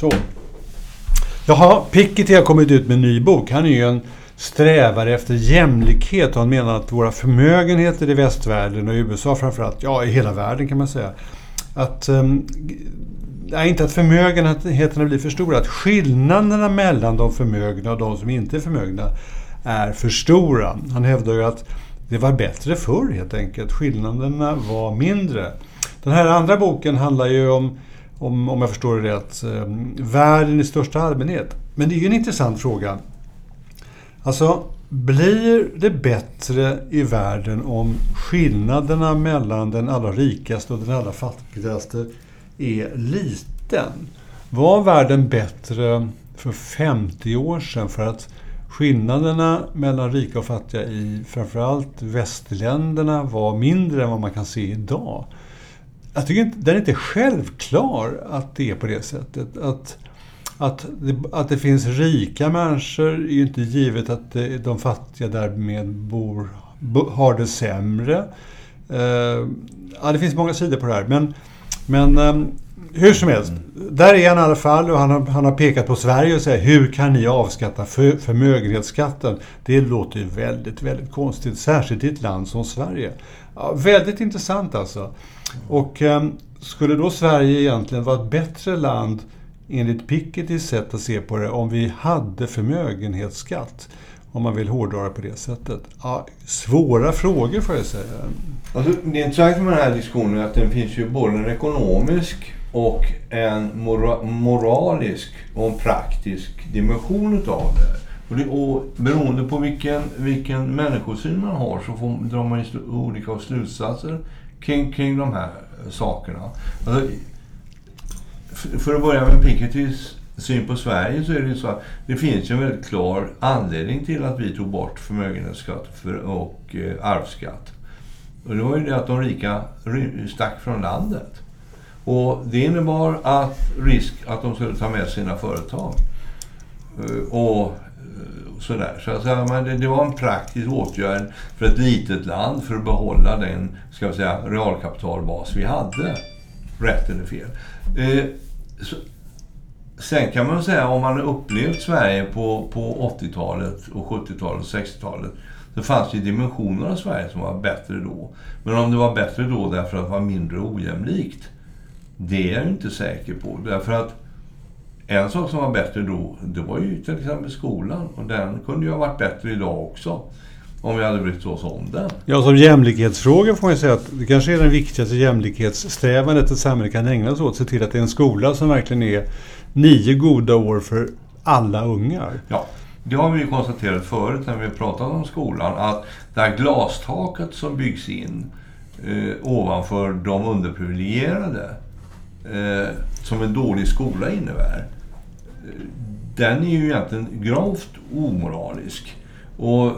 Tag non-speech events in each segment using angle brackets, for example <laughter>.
Så. Jaha, Piketty har kommit ut med en ny bok. Han är ju en strävare efter jämlikhet. och Han menar att våra förmögenheter i västvärlden och i USA framförallt, ja i hela världen kan man säga, att um, nej, inte att förmögenheterna blir för stora, att skillnaderna mellan de förmögna och de som inte är förmögna är för stora. Han hävdar ju att det var bättre förr helt enkelt. Skillnaderna var mindre. Den här andra boken handlar ju om, om, om jag förstår det rätt, ehm, världen i största allmänhet. Men det är ju en intressant fråga. Alltså, blir det bättre i världen om skillnaderna mellan den allra rikaste och den allra fattigaste är liten? Var världen bättre för 50 år sedan för att skillnaderna mellan rika och fattiga i framförallt västländerna var mindre än vad man kan se idag? Jag tycker inte, den är inte självklar att det är på det sättet. Att att det, att det finns rika människor är ju inte givet att de fattiga därmed bor, har det sämre. Uh, ja, det finns många sidor på det här. Men, men um, hur som helst, där är han i alla fall och han har, han har pekat på Sverige och säger hur kan ni avskatta för, förmögenhetsskatten? Det låter ju väldigt, väldigt konstigt, särskilt i ett land som Sverige. Ja, väldigt intressant alltså. Och ehm, skulle då Sverige egentligen vara ett bättre land enligt Pikettys sätt att se på det, om vi hade förmögenhetsskatt, om man vill hårdra det på det sättet. Ja, svåra frågor får jag säga. Alltså, det intressanta med den här diskussionen är att det finns ju både en ekonomisk och en mora moralisk och en praktisk dimension utav det. Och, det, och beroende på vilken, vilken människosyn man har så får, drar man olika slutsatser kring, kring de här eh, sakerna. Alltså, för att börja med Pikettys syn på Sverige så är det ju så att det finns ju en väldigt klar anledning till att vi tog bort förmögenhetsskatt och eh, arvsskatt. Och det var ju det att de rika stack från landet. Och det innebar att risk att de skulle ta med sina företag. Eh, och Eh, och sådär. Så alltså, det, det var en praktisk åtgärd för ett litet land för att behålla den ska vi säga, realkapitalbas vi hade. Rätt eller fel. Eh, så, sen kan man säga om man upplevt Sverige på, på 80-talet och 70-talet och 60-talet så fanns det dimensioner av Sverige som var bättre då. Men om det var bättre då därför att det var mindre ojämlikt, det är jag inte säker på. Därför att en sak som var bättre då, det var ju till exempel skolan. Och den kunde ju ha varit bättre idag också. Om vi hade brytt oss om den. Ja, som jämlikhetsfråga får man säga att det kanske är den viktigaste jämlikhetssträvandet ett samhälle kan ägna sig åt. Se till att det är en skola som verkligen är nio goda år för alla ungar. Ja, det har vi ju konstaterat förut när vi pratat om skolan. Att det här glastaket som byggs in eh, ovanför de underprivilegierade, eh, som en dålig skola innebär. Den är ju egentligen gravt omoralisk. Och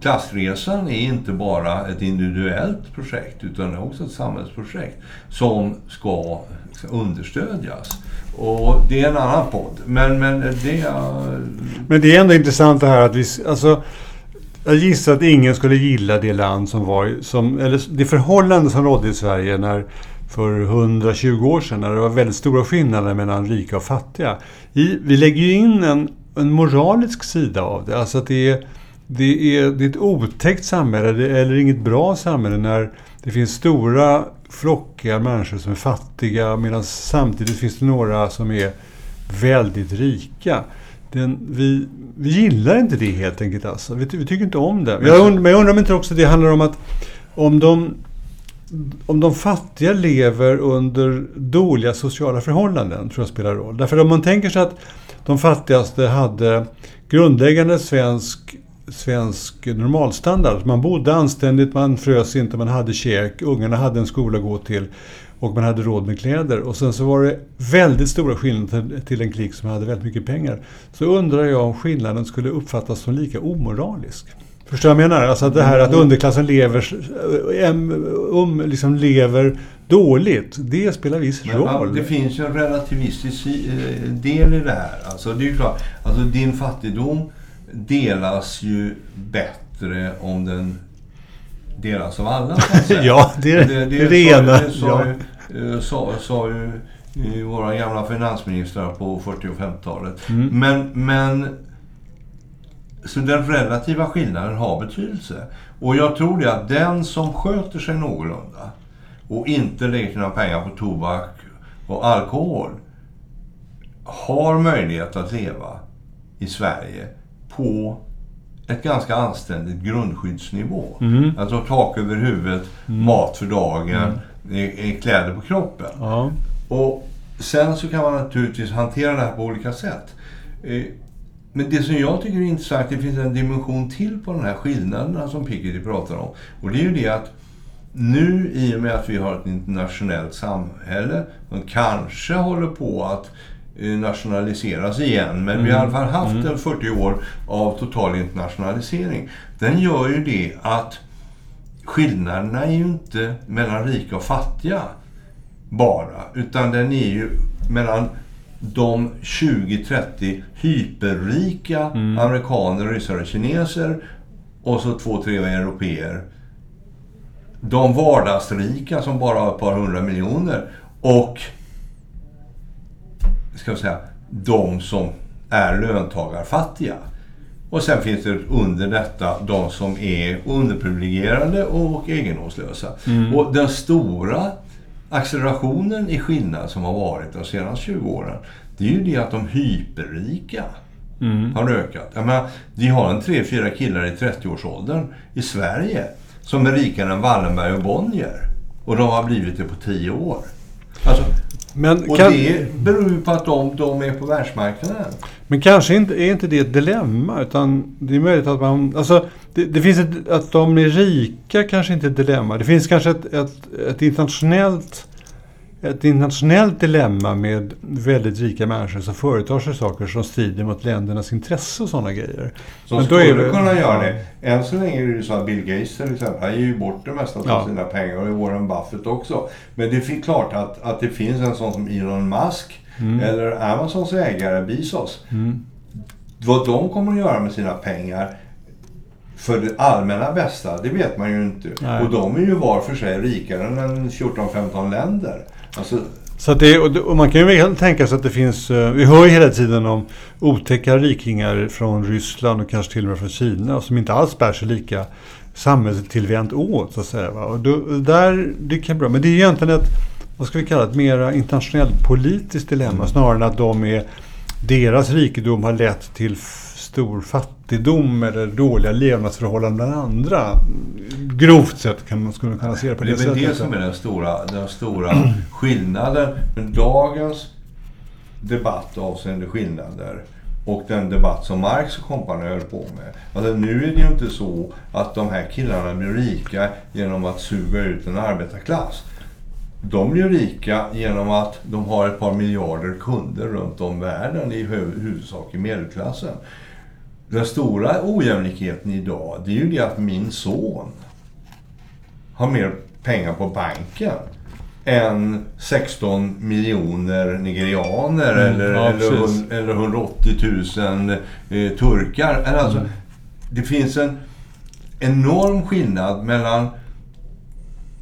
Klassresan är inte bara ett individuellt projekt utan det är också ett samhällsprojekt som ska, understödjas. Och det är en annan podd. Men, men det är... Men det är ändå intressant det här att vi... Alltså, jag gissar att ingen skulle gilla det land som var... Som, eller det förhållande som rådde i Sverige när, för 120 år sedan när det var väldigt stora skillnader mellan rika och fattiga. I, vi lägger ju in en, en moralisk sida av det. Alltså att det är det är, det är ett otäckt samhälle, eller inget bra samhälle, när det finns stora flockar människor som är fattiga medan samtidigt finns det några som är väldigt rika. Den, vi, vi gillar inte det helt enkelt. Alltså. Vi, vi tycker inte om det. Jag undrar, men jag undrar om inte också det handlar om att om de, om de fattiga lever under dåliga sociala förhållanden, tror jag spelar roll. Därför om man tänker sig att de fattigaste hade grundläggande svensk svensk normalstandard. Man bodde anständigt, man frös inte, man hade käk, ungarna hade en skola att gå till och man hade råd med kläder. Och sen så var det väldigt stora skillnader till en klick som hade väldigt mycket pengar. Så undrar jag om skillnaden skulle uppfattas som lika omoralisk. Förstår du vad jag menar? Alltså det här att mm. underklassen lever, um, liksom lever dåligt, det spelar viss roll. Det finns ju en relativistisk eh, del i det här. Alltså det är ju klart, alltså din fattigdom delas ju bättre om den delas av alla. <laughs> ja, det är det, det, det, det ena. Sa, ja. ju, sa, sa ju eh, våra gamla finansministrar på 40 och 50-talet. Mm. Men, men så den relativa skillnaden har betydelse. Och jag tror det att den som sköter sig någorlunda och inte lägger sina pengar på tobak och alkohol har möjlighet att leva i Sverige på ett ganska anständigt grundskyddsnivå. Mm. Alltså tak över huvudet, mat för dagen, eh, kläder på kroppen. Ja. Och sen så kan man naturligtvis hantera det här på olika sätt. Men det som jag tycker är intressant, det finns en dimension till på de här skillnaderna som Piketty pratar om. Och det är ju det att nu i och med att vi har ett internationellt samhälle som kanske håller på att eh, nationaliseras igen, men vi har i alla fall haft en 40 år av total internationalisering. Den gör ju det att skillnaderna är ju inte mellan rika och fattiga bara, utan den är ju mellan de 20-30 hyperrika amerikaner, ryssar och kineser och så två, tre europeer. De vardagsrika som bara har ett par hundra miljoner och ska vi säga, de som är löntagarfattiga. Och sen finns det under detta de som är underprivilegierade och egendomslösa. Och den stora accelerationen i skillnad som har varit de senaste 20 åren, det är ju det att de hyperrika har ökat. Jag menar, vi har en tre, fyra killar i 30-årsåldern i Sverige som är rikare än Wallenberg och Bonnier. Och de har blivit det på 10 år. Alltså, Men, och kan, det beror ju på att de, de är på världsmarknaden. Men kanske inte, är inte det ett dilemma, utan det är möjligt att man... Alltså, det, det finns ett, att de är rika kanske inte är ett dilemma. Det finns kanske ett, ett, ett internationellt ett internationellt dilemma med väldigt rika människor som företar sig saker som strider mot ländernas intresse och sådana grejer. Som skulle det- kunna göra det. Än så länge är det ju så att Bill Gates till exempel, han ger ju bort det mesta av Ja. sina pengar och Warren Buffett också. Men det är klart att, att det finns en sån som Elon Musk Mm. eller Amazons ägare Bezos. Vad de kommer att göra med sina pengar för det allmänna bästa, det vet man ju inte. Nej. Och de är ju var för sig rikare än 14-15 länder. Alltså, Så det, och man kan ju väl tänka sig att det finns... eh, Vi hör ju hela tiden om otäcka rikingar från Ryssland och kanske till och med från Kina som inte alls bär sig lika samhällstillvänt åt, så att säga. Va? Och då, där, det kan bra. Men det är egentligen ett, vad ska vi kalla det, ett mera internationellt politiskt dilemma snarare än att de är, deras rikedom har lett till stor fattigdom eller dåliga levnadsförhållanden bland andra. Grovt sett kan man skulle kunna se det på det det, är väl sättet. det som är den stora, den stora skillnaden. Men dagens debatt avseende skillnader och den debatt som Marx och kompani höll på med. Alltså nu är det ju inte så att de här killarna blir rika genom att suga ut en arbetarklass. De blir rika genom att de har ett par miljarder kunder runt om världen, i hu- huvudsak i medelklassen. Den stora ojämlikheten idag, det är ju det att min son har mer pengar på banken än 16 miljoner nigerianer Mm, eller, ja, eller, eller 180 000 eh, turkar. Alltså, Mm. Det finns en enorm skillnad mellan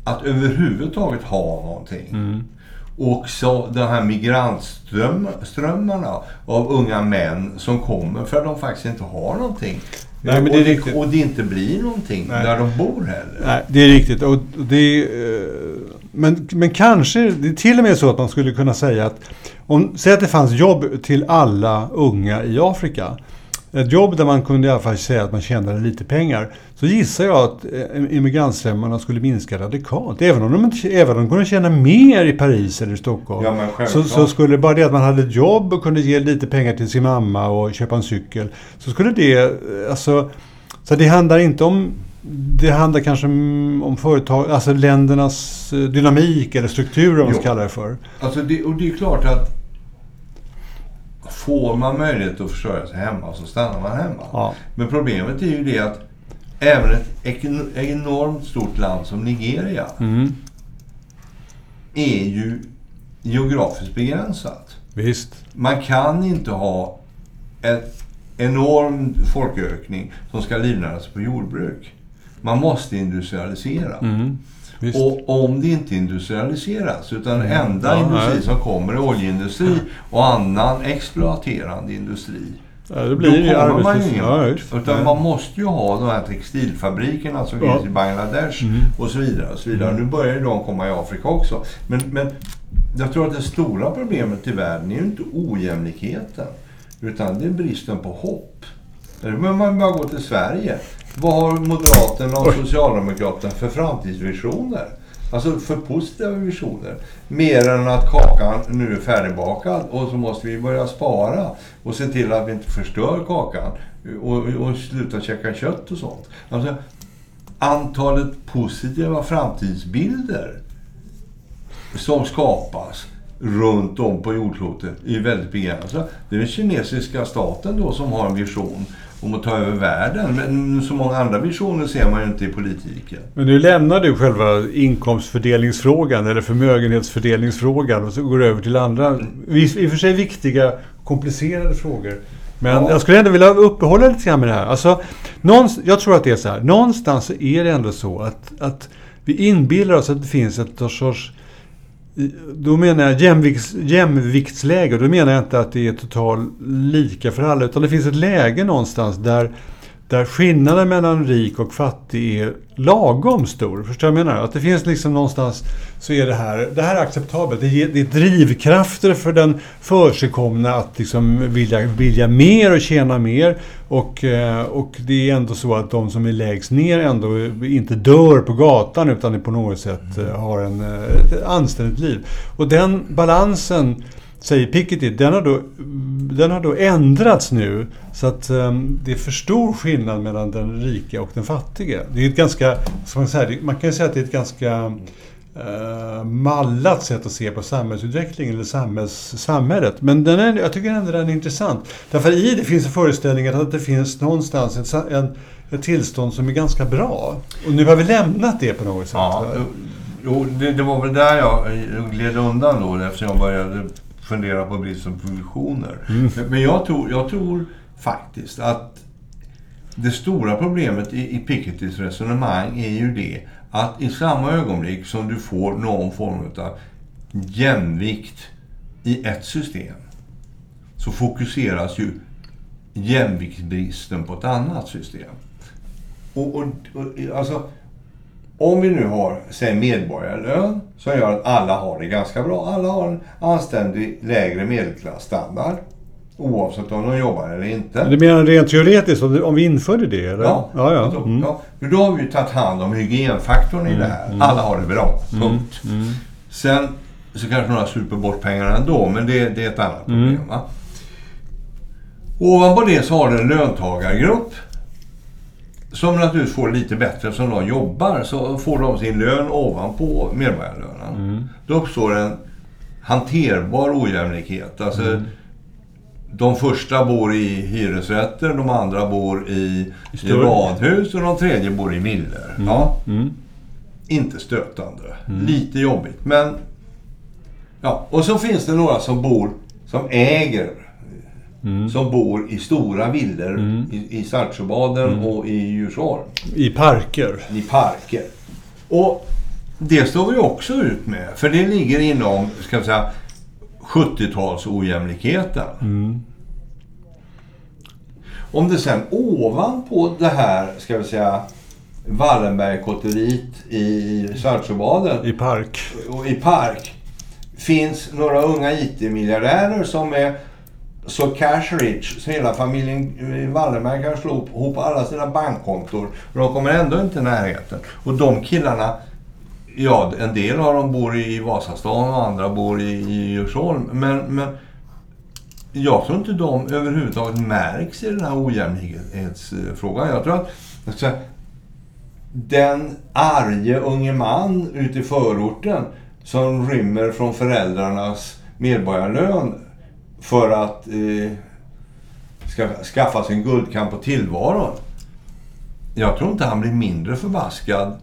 att överhuvudtaget ha någonting Mm. och så de här migrantströmmarna av unga män som kommer för att de faktiskt inte har någonting. Nej, men det är och, riktigt. och det inte blir någonting Nej. där de bor heller. Nej, det är riktigt. Och det eh, men, men kanske, det är till och med så att man skulle kunna säga att om, säg att det fanns jobb till alla unga i Afrika. Ett jobb där man kunde i alla fall säga att man tjänade lite pengar. Så gissar jag att eh, immigrantströmmarna skulle minska radikalt. Även om de, inte, även om de kunde tjäna mer i Paris eller i Stockholm. Ja, så, så skulle bara det att man hade ett jobb och kunde ge lite pengar till sin mamma och köpa en cykel. Så skulle det, eh, alltså, så det handlar inte om det handlar kanske om företag, alltså ländernas eh, dynamik eller struktur om man ska kalla det för. Alltså det, och det är klart att får man möjlighet att försörja sig hemma så stannar man hemma. Ja. Men problemet är ju det att även ett enormt stort land som Nigeria Mm. är ju geografiskt begränsat. Visst. Man kan inte ha en enorm folkökning som ska livnära sig på jordbruk. Man måste industrialisera. Mm. Visst. Och om det inte industrialiseras. Utan den enda Ja, industri som kommer är oljeindustri och annan exploaterande industri. Ja, det Då blir ju kommer man ju ingen Ja. Utan man måste ju ha de här textilfabrikerna som finns i Bangladesh Mm. och så vidare. Och så vidare. Nu börjar de komma i Afrika också. Men, men jag tror att det stora problemet i världen är ju inte ojämlikheten. Utan det är bristen på hopp. Där behöver man bara gå till Sverige. Vad har Moderaterna och. Socialdemokraterna för framtidsvisioner? Alltså för positiva visioner. Mer än att kakan nu är färdigbakad och så måste vi börja spara och se till att vi inte förstör kakan och, och sluta käka kött och sånt. Alltså, antalet positiva framtidsbilder som skapas runt om på jordklotet är väldigt begränsat. Det är den kinesiska staten då som har en vision om att ta över världen. Men så många andra visioner ser man ju inte i politiken. Men nu lämnar du själva inkomstfördelningsfrågan eller förmögenhetsfördelningsfrågan och så går du över till andra, i och för sig viktiga, komplicerade frågor. Men Ja. jag skulle ändå vilja uppehålla lite grann med det här. Alltså, jag tror att det är så här. Någonstans är det ändå så att, att vi inbillar oss att det finns ett sorts då menar jag jämvikts, jämviktsläge. Då menar jag inte att det är totalt lika för alla. Utan det finns ett läge någonstans där, där skillnaden mellan rik och fattig är lagom stor. Förstår du vad jag menar? Att det finns liksom någonstans så är det här, det här är acceptabelt. Det är, det är drivkrafter för den försigkomna att liksom vilja, vilja mer och tjäna mer. Och, eh, och det är ändå så att de som är lägst ner ändå inte dör på gatan utan på något sätt eh, har en, eh, ett anständigt liv. Och den balansen säger Piketty, den har då, den har då ändrats nu så att um, det är för stor skillnad mellan den rika och den fattiga. Det är ett ganska, ska man, säga, man kan ju säga att det är ett ganska uh, mallat sätt att se på samhällsutvecklingen eller samhälls, samhället. Men den är, jag tycker ändå den är intressant. Därför i det finns en föreställning att det finns någonstans ett, en, ett tillstånd som är ganska bra. Och nu har vi lämnat det på något sätt. Ja, jo, det, det var väl där jag eh, gled undan då eftersom jag började fundera på bristen på visioner. Mm. Men- jag tror, jag tror faktiskt att det stora problemet i, i Pikettys resonemang är ju det att i samma ögonblick som du får någon form av jämvikt i ett system så fokuseras ju jämviktsbristen på ett annat system. Och, och, och, alltså, om vi nu har, säg medborgarlön, som gör att alla har det ganska bra. Alla har en anständig lägre medelklassstandard. Oavsett om de jobbar eller inte. Du menar rent teoretiskt om vi införde det? Eller? Ja, ja. ja. Mm. ja. För då har vi ju tagit hand om hygienfaktorn i det här. Alla har det bra. Punkt. Mm. Sen så kanske några super bort pengarna ändå, men det, det är ett annat Mm. problem. Va? Ovanpå det så har du en löntagargrupp som naturligtvis får lite bättre eftersom de jobbar. Så får de sin lön ovanpå medborgarlönen. Mm. Då uppstår en hanterbar ojämlikhet. Alltså, Mm. De första bor i hyresrätter, de andra bor i, i radhus och de tredje bor i villor. Ja, Mm. inte stötande. Lite jobbigt, men... Ja, och så finns det några som bor, som äger, Mm. som bor i stora villor i, i Saltsjöbaden Mm. och i Djursholm, I parker. i parker. Och det står vi också ut med, för det ligger inom, ska vi säga, 70-tals ojämlikheten. Mm. Om det sen ovanpå det här, ska vi säga, Wallenbergkotteriet i Saltsjöbaden I park. och i park finns några unga IT-miljardärer som är så cash rich så hela familjen eh, Wallenberg kan slå ihop alla sina bankkontor och de kommer ändå inte i närheten. Och de killarna, ja en del av dem bor i Vasastan och andra bor i, i Djursholm. Men, men jag tror inte de överhuvudtaget märks i den här ojämlikhetsfrågan. Jag tror att jag den arge unge man ute i förorten som rymmer från föräldrarnas medborgarlön för att eh, ska, skaffa sig en guldkamp på tillvaron. Jag tror inte han blir mindre förbaskad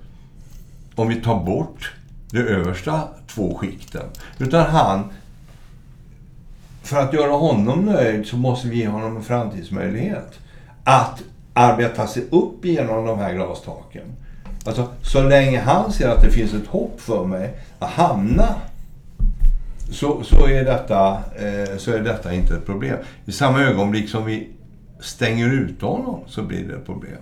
om vi tar bort de översta två skikten. Utan han, för att göra honom nöjd så måste vi ge honom en framtidsmöjlighet. Att arbeta sig upp genom de här glastaken. Alltså, så länge han ser att det finns ett hopp för mig att hamna så, så, är detta, eh, så är detta inte ett problem. I samma ögonblick som vi stänger ut honom så blir det ett problem.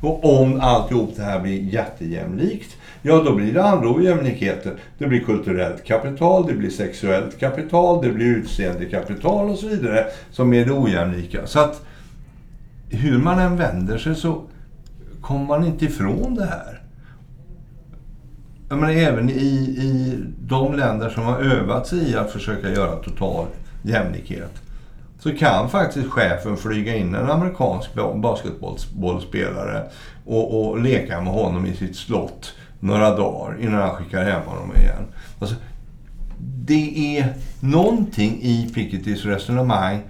Och om alltihop det här blir jättejämlikt, ja då blir det andra ojämlikheter. Det blir kulturellt kapital, det blir sexuellt kapital, det blir utseendekapital och så vidare som är det ojämlika. Så att hur man än vänder sig så kommer man inte ifrån det här. Jag menar, även i, i de länder som har övat sig i att försöka göra total jämlikhet så kan faktiskt chefen flyga in en amerikansk basketbollspelare och, och leka med honom i sitt slott några dagar innan han skickar hem honom igen. Alltså, det är någonting i Pikettys resonemang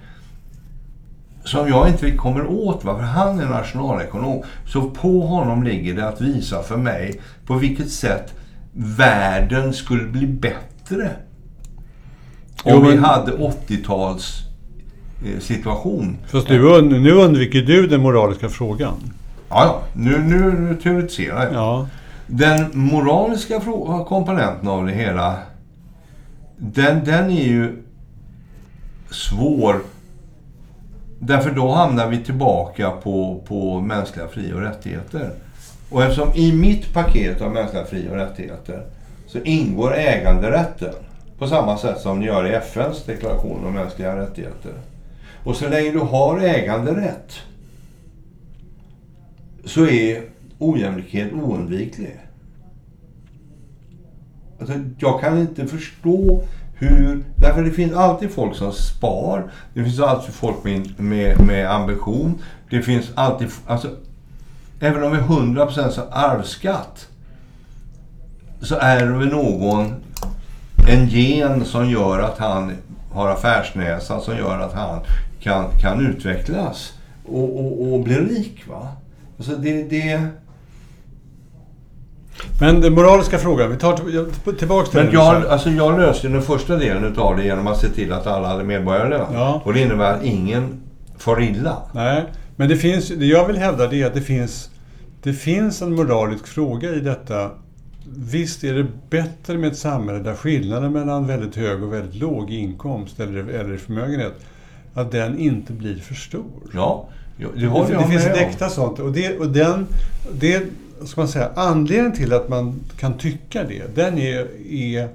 som jag inte kommer åt. Va? För han är nationalekonom. Så på honom ligger det att visa för mig på vilket sätt världen skulle bli bättre. Om jo, men... vi hade 80-tals eh, situation. Fast du, nu undviker du den moraliska frågan. Ja, ja. Nu, nu, nu teoretiserar jag. Ja. Den moraliska komponenten av det hela, den, den är ju svår. Därför då hamnar vi tillbaka på, på mänskliga fri och rättigheter. Och eftersom i mitt paket av mänskliga fri och rättigheter så ingår äganderätten på samma sätt som ni gör i FNs deklaration om mänskliga rättigheter. Och så länge du har äganderätt så är ojämlikhet oundviklig. Alltså, jag kan inte förstå hur... Därför det finns alltid folk som spar. Det finns alltid folk med, med, med ambition. Det finns alltid... Alltså, även om vi har 100% arvsskatt så är det väl någon, en gen som gör att han har affärsnäsa som gör att han kan, kan utvecklas och, och, och bli rik. Va? Alltså det, det... Men den moraliska frågan, vi tar tillbaka till Men jag, alltså jag löste den första delen av det genom att se till att alla hade medborgarlön. Ja. Och det innebär att ingen får illa. Nej, men det finns, det jag vill hävda det är att det finns, det finns en moralisk fråga i detta. Visst är det bättre med ett samhälle där skillnaden mellan väldigt hög och väldigt låg inkomst eller, eller förmögenhet, att den inte blir för stor. Ja, det, det, det finns ett äkta sånt. Och, det, och den, det, ska man säga, anledningen till att man kan tycka det, den är, är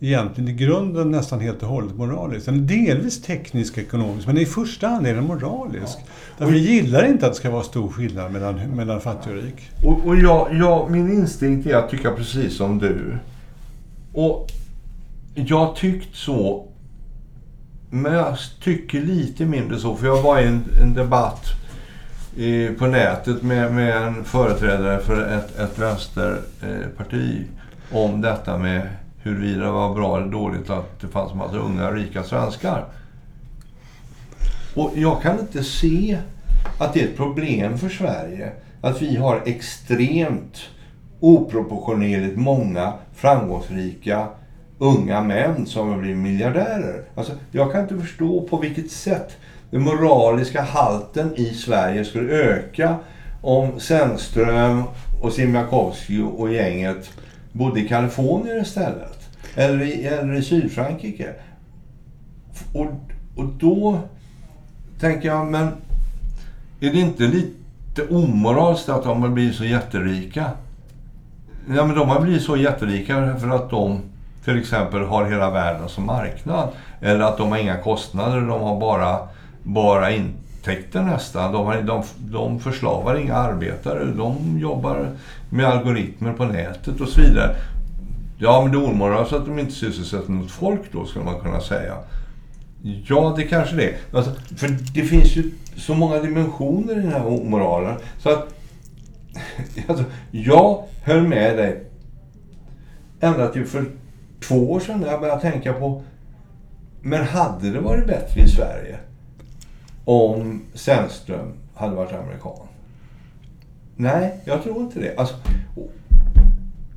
egentligen i grunden nästan helt och hållet moralisk. Den är delvis teknisk ekonomisk, men i första hand är den moralisk. Ja. Därför vi gillar inte att det ska vara stor skillnad mellan, mellan fattig och rik. Och, och jag, jag, min instinkt är att tycka precis som du. Och jag har tyckt så, men jag tycker lite mindre så. För jag var i en, en debatt i, på nätet med, med en företrädare för ett, ett vänsterparti eh, om detta med huruvida det var bra eller dåligt att det fanns en massa unga rika svenskar. Och jag kan inte se att det är ett problem för Sverige att vi har extremt oproportionerligt många framgångsrika unga män som har blivit miljardärer. Alltså, jag kan inte förstå på vilket sätt den moraliska halten i Sverige skulle öka om Sennström och Siemiatkowski och gänget bodde i Kalifornien istället. Eller i, eller i Sydfrankrike. Och, och då tänker jag, men är det inte lite omoraliskt att de har blivit så jätterika? Ja, men de har blivit så jätterika för att de till exempel har hela världen som marknad. Eller att de har inga kostnader, de har bara bara intäkter nästan. De, de, de förslavar inga arbetare. De jobbar med algoritmer på nätet och så vidare. Ja, men det är omoraliskt att de inte sysselsätter något folk då, skulle man kunna säga. Ja, det kanske det är. Alltså, för det finns ju så många dimensioner i den här omoralen. Så att, <laughs> alltså, jag höll med dig ända till för två år sedan när jag började tänka på men hade det varit bättre i Sverige om Sällström hade varit amerikan. Nej, jag tror inte det. Alltså,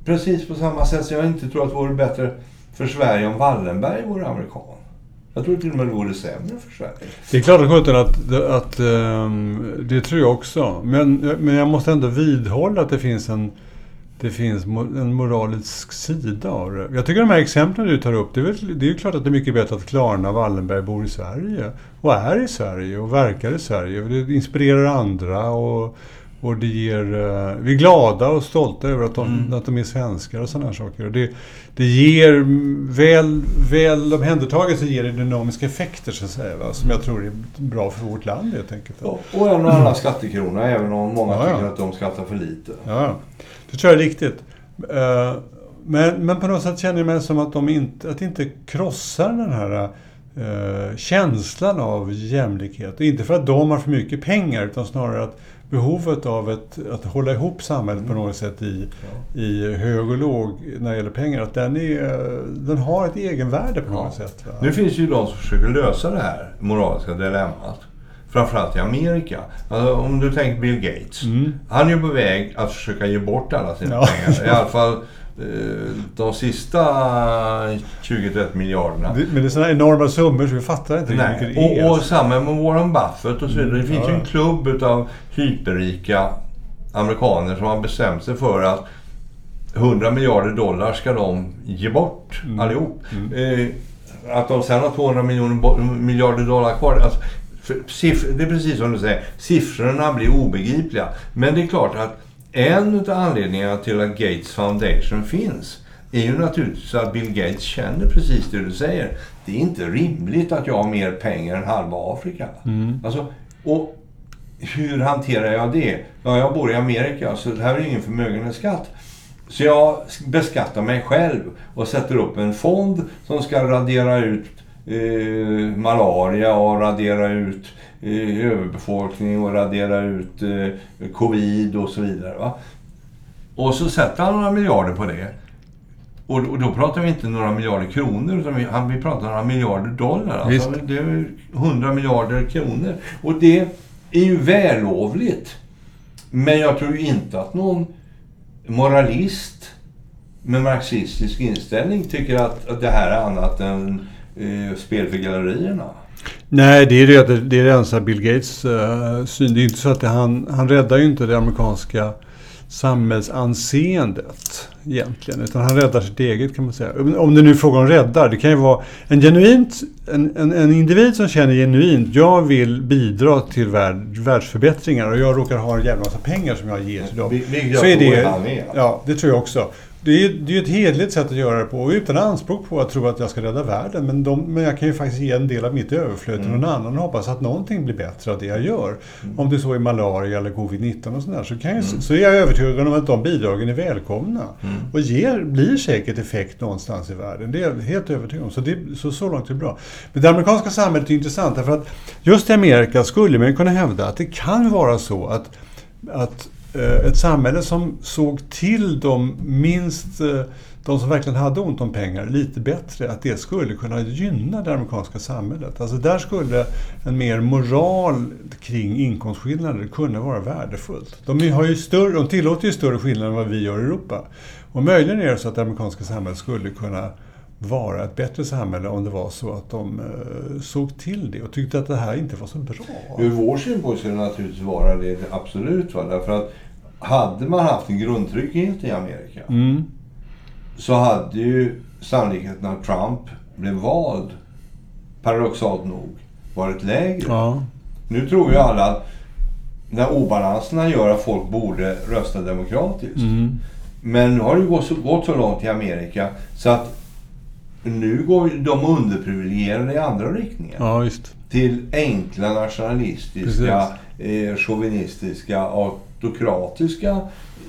precis på samma sätt som jag inte tror att det vore bättre för Sverige om Wallenberg vore amerikan. Jag tror till och med det vore sämre för Sverige. Det är klart att, att, att det tror jag också. Men, men jag måste ändå vidhålla att det finns en det finns en moralisk sida av det. Jag tycker de här exemplen du tar upp, det är, väl, det är ju klart att det är mycket bättre att Klarna Wallenberg bor i Sverige och är i Sverige och verkar i Sverige. Det inspirerar andra och, och det ger... Eh, vi är glada och stolta över att de, mm. att de är svenskar och sådana här saker. Och det, det ger, väl, väl omhändertaget så ger det dynamiska effekter så att säga, va? som jag tror är bra för vårt land helt enkelt. Och, och en och annan skattekrona, även om många ja, tycker ja. att de skattar för lite. Ja, det tror jag är riktigt. Eh, men, men på något sätt känner jag mig som att de inte, att inte krossar den här uh, känslan av jämlikhet. Inte för att de har för mycket pengar, utan snarare att behovet av ett, att hålla ihop samhället på något sätt i, ja. i hög och låg när det gäller pengar, att den, är, den har ett egenvärde på något sätt. Va? Nu finns ju de som försöker lösa det här moraliska dilemmat. Framförallt i Amerika. Alltså, om du tänker Bill Gates. Mm. Han är ju på väg att försöka ge bort alla sina ja. pengar. I alla fall de sista 20-30 miljarderna. Men det är sådana enorma summor så vi fattar inte Nej. hur mycket det är. Och, och samma med Warren Buffett och så vidare. Det finns ja. ju en klubb utav hyperrika amerikaner som har bestämt sig för att 100 miljarder dollar ska de ge bort mm. allihop. Mm. Eh, att de sen har 200 miljoner, miljarder dollar kvar. Alltså, det är precis som du säger, siffrorna blir obegripliga. Men det är klart att en av anledningarna till att Gates Foundation finns är ju naturligtvis att Bill Gates känner precis det du säger. Det är inte rimligt att jag har mer pengar än halva Afrika. Mm. Alltså, och hur hanterar jag det? Ja, jag bor i Amerika så det här är ingen förmögenhetsskatt. Så jag beskattar mig själv och sätter upp en fond som ska radera ut eh, malaria och radera ut överbefolkning och radera ut eh, covid och så vidare. Va? Och så sätter han några miljarder på det. Och, då pratar vi inte några miljarder kronor, utan vi, han, vi pratar några miljarder dollar. Alltså, det är 100 miljarder kronor. Och det är ju vällovligt. Men jag tror inte att någon moralist med marxistisk inställning tycker att, att det här är annat än eh, spel för gallerierna. Nej, det är, det, det är redan så Bill Gates uh, syn. Det är inte så att det, han, han räddar ju inte det amerikanska samhällsanseendet egentligen. Utan han räddar sitt eget kan man säga. Om det nu är frågan om räddar. Det kan ju vara en genuint, en, en, en individ som känner genuint, jag vill bidra till värld, världsförbättringar och jag råkar ha en jävla massa pengar som jag ger till dem. så är det, ja, det tror jag också. Det är, ju ett hederligt sätt att göra det på utan anspråk på att tro att jag ska rädda världen. Men, de, men jag kan ju faktiskt ge en del av mitt överflöd till mm. någon annan och hoppas att någonting blir bättre av det jag gör. Mm. Om det så är malaria eller covid-19 och sådär så, kan jag, mm. så är jag övertygad om att de bidragen är välkomna. Mm. Och ger, blir säkert effekt någonstans i världen. Det är jag helt övertygad om. Så, det, så, så långt är det bra. Men det amerikanska samhället är intressant därför att just i Amerika skulle man kunna hävda att det kan vara så att, att Eh, ett samhälle som såg till de minst, eh, de som verkligen hade ont om pengar, lite bättre, att det skulle kunna gynna det amerikanska samhället. Alltså där skulle en mer moral kring inkomstskillnader kunna vara värdefullt. De, har ju större, de tillåter ju större skillnader än vad vi gör i Europa. Och möjligen är det så att det amerikanska samhället skulle kunna vara ett bättre samhälle om det var så att de eh, såg till det och tyckte att det här inte var så bra. Ur vår synpunkt skulle det naturligtvis vara det, absolut. Va? Därför att hade man haft en grundtrygghet i Amerika mm. så hade ju sannolikheten att Trump blev vald, paradoxalt nog, varit lägre. Ja. Nu tror ju alla att när obalanserna gör att folk borde rösta demokratiskt. Mm. Men nu har det gått så, gått så långt i Amerika så att nu går de underprivilegierade i andra riktningar. Ja, just. Till enkla nationalistiska, eh, chauvinistiska, autokratiska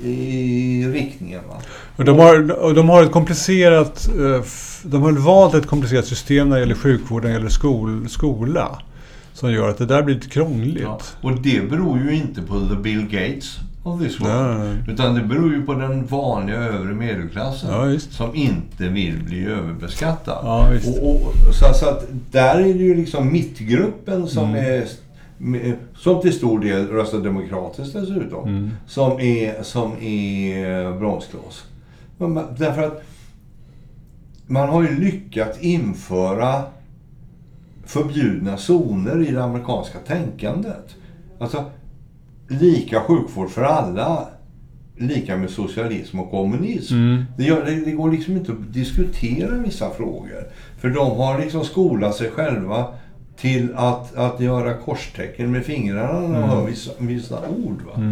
i riktningen. Va? De, har, de har ett komplicerat... Eh, de har valt ett komplicerat system när det gäller sjukvård, när det gäller skol, skola. Som gör att det där blir lite krångligt. Ja, och det beror ju inte på the Bill Gates of this world. Utan det beror ju på den vanliga övre medelklassen. Ja, som inte vill bli överbeskattad. Ja, och, och, så, så, att där är det ju liksom mittgruppen som mm. är som till stor del röstar demokratiskt dessutom, mm. som är, som är bromskloss. Därför att man har ju lyckats införa förbjudna zoner i det amerikanska tänkandet. Alltså, lika sjukvård för alla lika med socialism och kommunism. Mm. Det, gör, det, det går liksom inte att diskutera vissa frågor. För de har liksom skolat sig själva till att, att göra korstecken med fingrarna när de hör vissa, vissa ord. Va?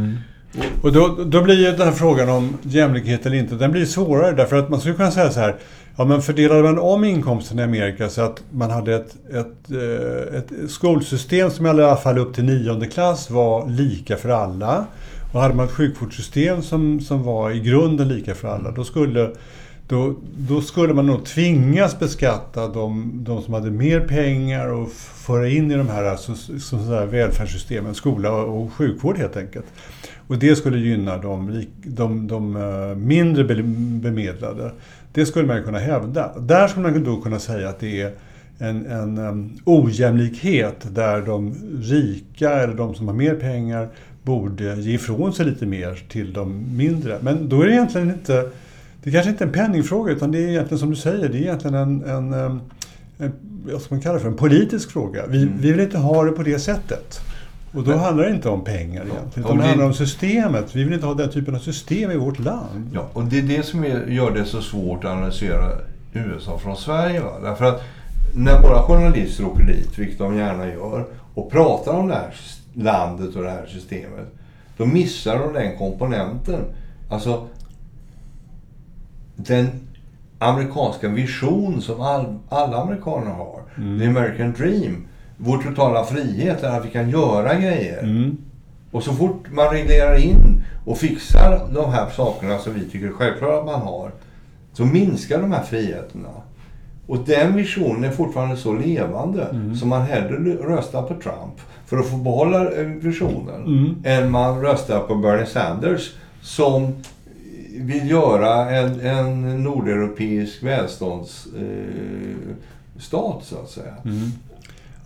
Och då, då blir ju den här frågan om jämlikhet eller inte, den blir svårare därför att man skulle kunna säga så här. Ja, men fördelade man om inkomsten i Amerika så att man hade ett, ett, eh, ett skolsystem som i alla fall upp till nionde klass var lika för alla. Och hade man ett sjukvårdssystem som, som var i grunden lika för alla, då skulle, då, då skulle man nog tvingas beskatta de, de som hade mer pengar och föra in i de här, alltså, så, sådär välfärdssystemen, skola och, sjukvård helt enkelt. Och det skulle gynna de, de, de eh, mindre bemedlade. Det skulle man kunna hävda. Där skulle man då kunna säga att det är en, en um, ojämlikhet där de rika eller de som har mer pengar borde ge ifrån sig lite mer till de mindre. Men då är det egentligen inte, det är kanske inte en penningfråga utan det är egentligen som du säger, det är egentligen en, en, en vad ska man kalla det för, en politisk fråga. Vi, Mm. vi vill inte ha det på det sättet. Och då Men- handlar det inte om pengar egentligen, Ja, utan och det det- handlar om systemet. Vi vill inte ha den typen av system i vårt land. Ja, och det är det som gör det så svårt att analysera USA från Sverige. Va? Därför att när våra journalister åker dit, vilket de gärna gör, och pratar om det här landet och det här systemet, då missar de den komponenten. Alltså, den amerikanska vision som all, alla amerikaner har. The American Dream. Vår totala frihet att vi kan göra grejer. Mm. Och så fort man reglerar in och fixar de här sakerna som vi tycker är självklara att man har, så minskar de här friheterna. Och den visionen är fortfarande så levande så man hellre röstar på Trump för att få behålla eh, visionen Mm. än man röstar på Bernie Sanders som vill göra en, en nordeuropeisk välståndsstat eh, så att säga. Mm.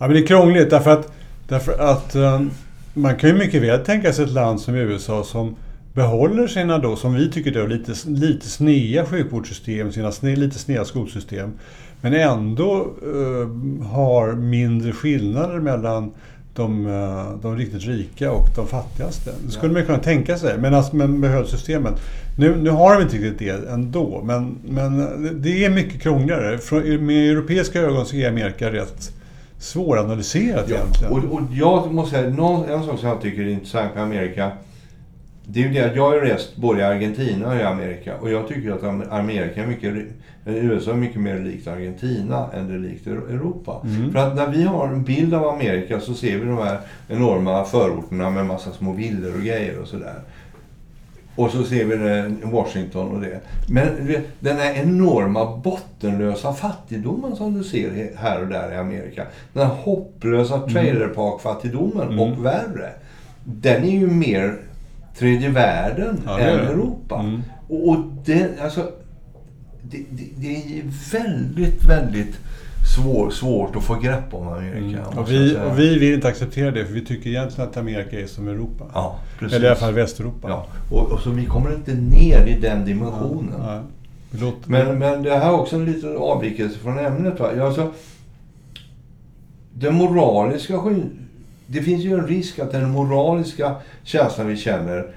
Ja, men det är krångligt därför att, därför att um, man kan ju mycket väl tänka sig ett land som USA som behåller sina då, som vi tycker då, lite, lite snea sjukvårdssystem, sina sne, lite sneda skolsystem. Men ändå uh, har mindre skillnader mellan de, uh, de riktigt rika och de fattigaste. Det skulle man kunna tänka sig, men, alltså, men behöll systemet. Nu, nu har de inte riktigt det ändå, men, men det är mycket krångligare. Från, med europeiska ögon så är Amerika rätt svåranalyserat Ja, egentligen. och, och jag måste säga, någon, en sak som jag tycker är intressant med Amerika. Det är ju det att jag har rest både i Argentina och i Amerika. Och jag tycker att Am- Amerika är mycket, USA är mycket mer likt Argentina än det är likt Euro- Europa. Mm. För att när vi har en bild av Amerika så ser vi de här enorma förorterna med massa små villor och grejer och sådär. Och så ser vi det, Washington och det. Men den här enorma bottenlösa fattigdomen som du ser här och där i Amerika. Den här hopplösa trailerpark-fattigdomen Mm. och värre. Den är ju mer tredje världen Ja, än. Europa. Mm. Och, och det, alltså, det, det, det är väldigt, väldigt svår, svårt att få grepp om Amerika. Mm. Och, vi, och vi vill inte acceptera det, för vi tycker egentligen att Amerika är som Europa. Ja, precis. Eller i alla fall Västeuropa. Ja, och, och så vi kommer inte ner i den dimensionen. Ja, Men, men det här är också en liten avvikelse från ämnet. Va? Alltså, den moraliska Det finns ju en risk att den moraliska känslan vi känner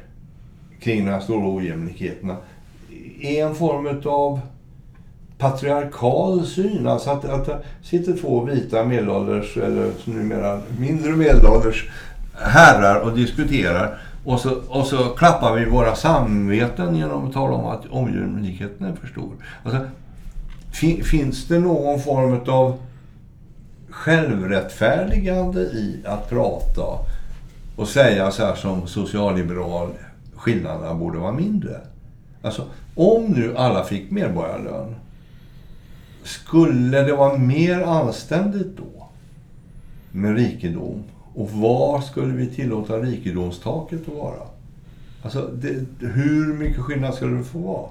kring de här stora ojämlikheterna är en form av patriarkal syn. Alltså att, att det sitter två vita medelålders, eller numera mindre medelålders herrar och diskuterar. Och så, och så klappar vi våra samveten genom att tala om att ojämlikheten är för stor. Alltså, fi, finns det någon form av självrättfärdigande i att prata och säga så här som socialliberal, skillnaderna borde vara mindre? Alltså, om nu alla fick medborgarlön, skulle det vara mer anständigt då med rikedom? Och var skulle vi tillåta rikedomstaket att vara? Alltså, det, hur mycket skillnad skulle det få vara?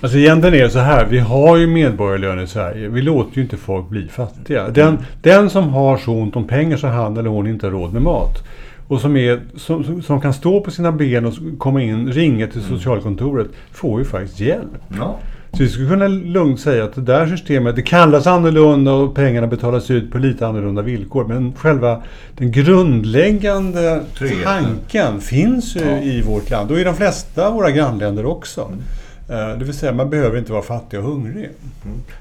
Alltså egentligen är det så här, vi har ju medborgarlön i Sverige. Vi låter ju inte folk bli fattiga. Den, den som har så ont om pengar så han eller hon inte har råd med mat. Och som, är, som, som- kan stå på sina ben och komma in, ringa till socialkontoret, får ju faktiskt hjälp. Ja. Så vi skulle kunna lugnt säga att det där systemet, det kallas annorlunda och pengarna betalas ut på lite annorlunda villkor. Men själva den grundläggande Tryggheten. tanken finns ju Ja. i vårt land och i de flesta av våra grannländer också. Mm. Eh, Det vill säga, man behöver inte vara fattig och hungrig.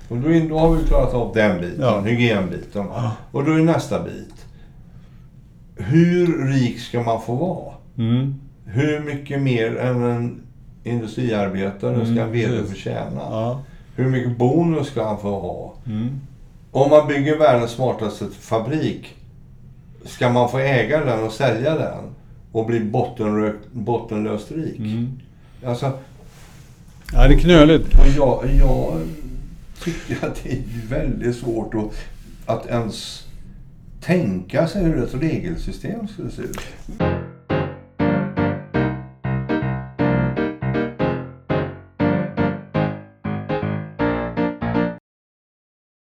Och då, har vi klarat av den biten, Ja. hygienbiten. Ja. Och då är nästa bit. Hur rik ska man få vara? Mm. Hur mycket mer än en industriarbetare Mm, ska en VD precis. få tjäna? Ja. Hur mycket bonus ska han få ha? Mm. Om man bygger världens smartaste fabrik, ska man få äga den och sälja den och bli bottenlöst rik? Mm. Alltså, Ja, det är knöligt. och jag, jag tycker att det är väldigt svårt att, att ens tänka sig hur ett regelsystem skulle se ut.